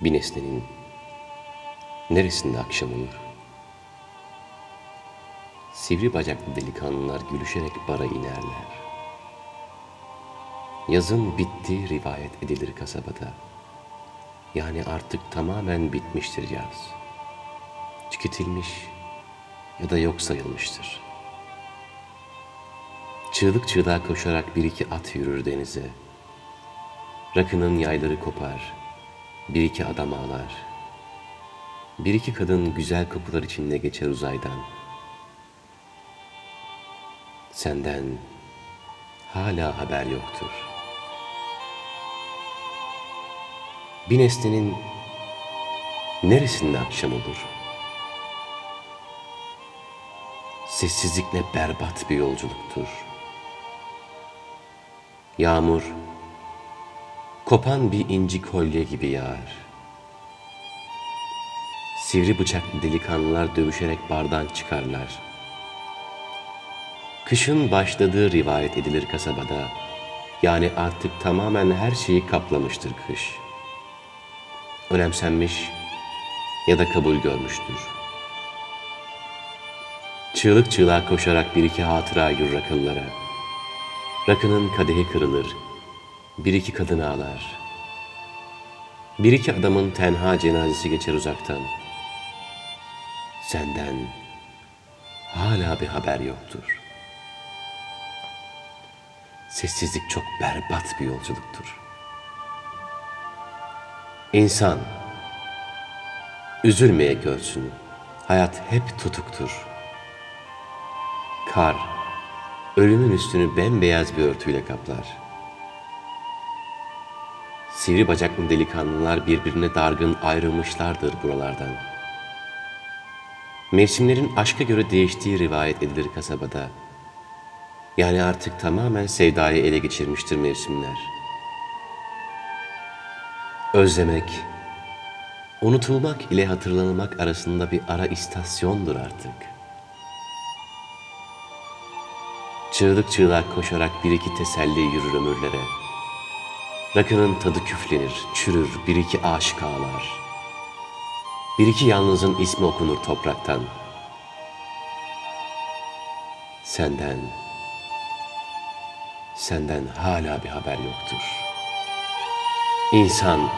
Bir nesnenin neresinde akşam olur? Sivri bacaklı delikanlılar gülüşerek bara inerler. Yazın bitti rivayet edilir kasabada. Yani artık tamamen bitmiştir yaz. Tüketilmiş ya da yok sayılmıştır. Çığlık çığlığa koşarak bir iki at yürür denize. Rakının yayları kopar, bir iki adam ağlar. Bir iki kadın güzel kokular içinde geçer uzaydan. Senden hala haber yoktur. Bir nesnenin neresinde akşam olur? Sessizlik ne berbat bir yolculuktur. Yağmur, kopan bir inci kolye gibi yağar. Sivri bıçaklı delikanlılar dövüşerek bardan çıkarlar. Kışın başladığı rivayet edilir kasabada. Yani artık tamamen her şeyi kaplamıştır kış. Önemsenmiş ya da kabul görmüştür. Çığlık çığlığa koşarak bir iki hatıra yürür akıllara. Rakının kadehi kırılır, bir iki kadın ağlar. Bir iki adamın tenha cenazesi geçer uzaktan. Senden hala bir haber yoktur. Sessizlik çok berbat bir yolculuktur. İnsan üzülmeye görsün. Hayat hep tutuktur. Kar ölümün üstünü bembeyaz bir örtüyle kaplar. Sivri bacaklı delikanlılar birbirine dargın ayrılmışlardır buralardan. Mevsimlerin aşka göre değiştiği rivayet edilir kasabada. Yani artık tamamen sevdayı ele geçirmiştir mevsimler. Özlemek, unutulmak ile hatırlanmak arasında bir ara istasyondur artık. Çığlık çığlığa koşarak bir iki teselli yürür ömürlere. Rakının tadı küflenir, çürür, bir iki aşık ağlar. Bir iki yalnızın ismi okunur topraktan. Senden, senden hala bir haber yoktur. İnsan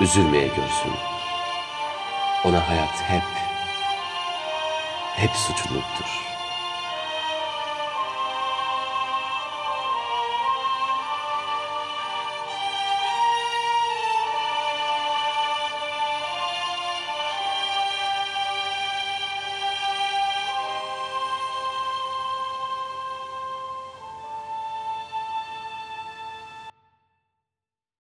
üzülmeye görsün. Ona hayat hep, hep suçluluktur.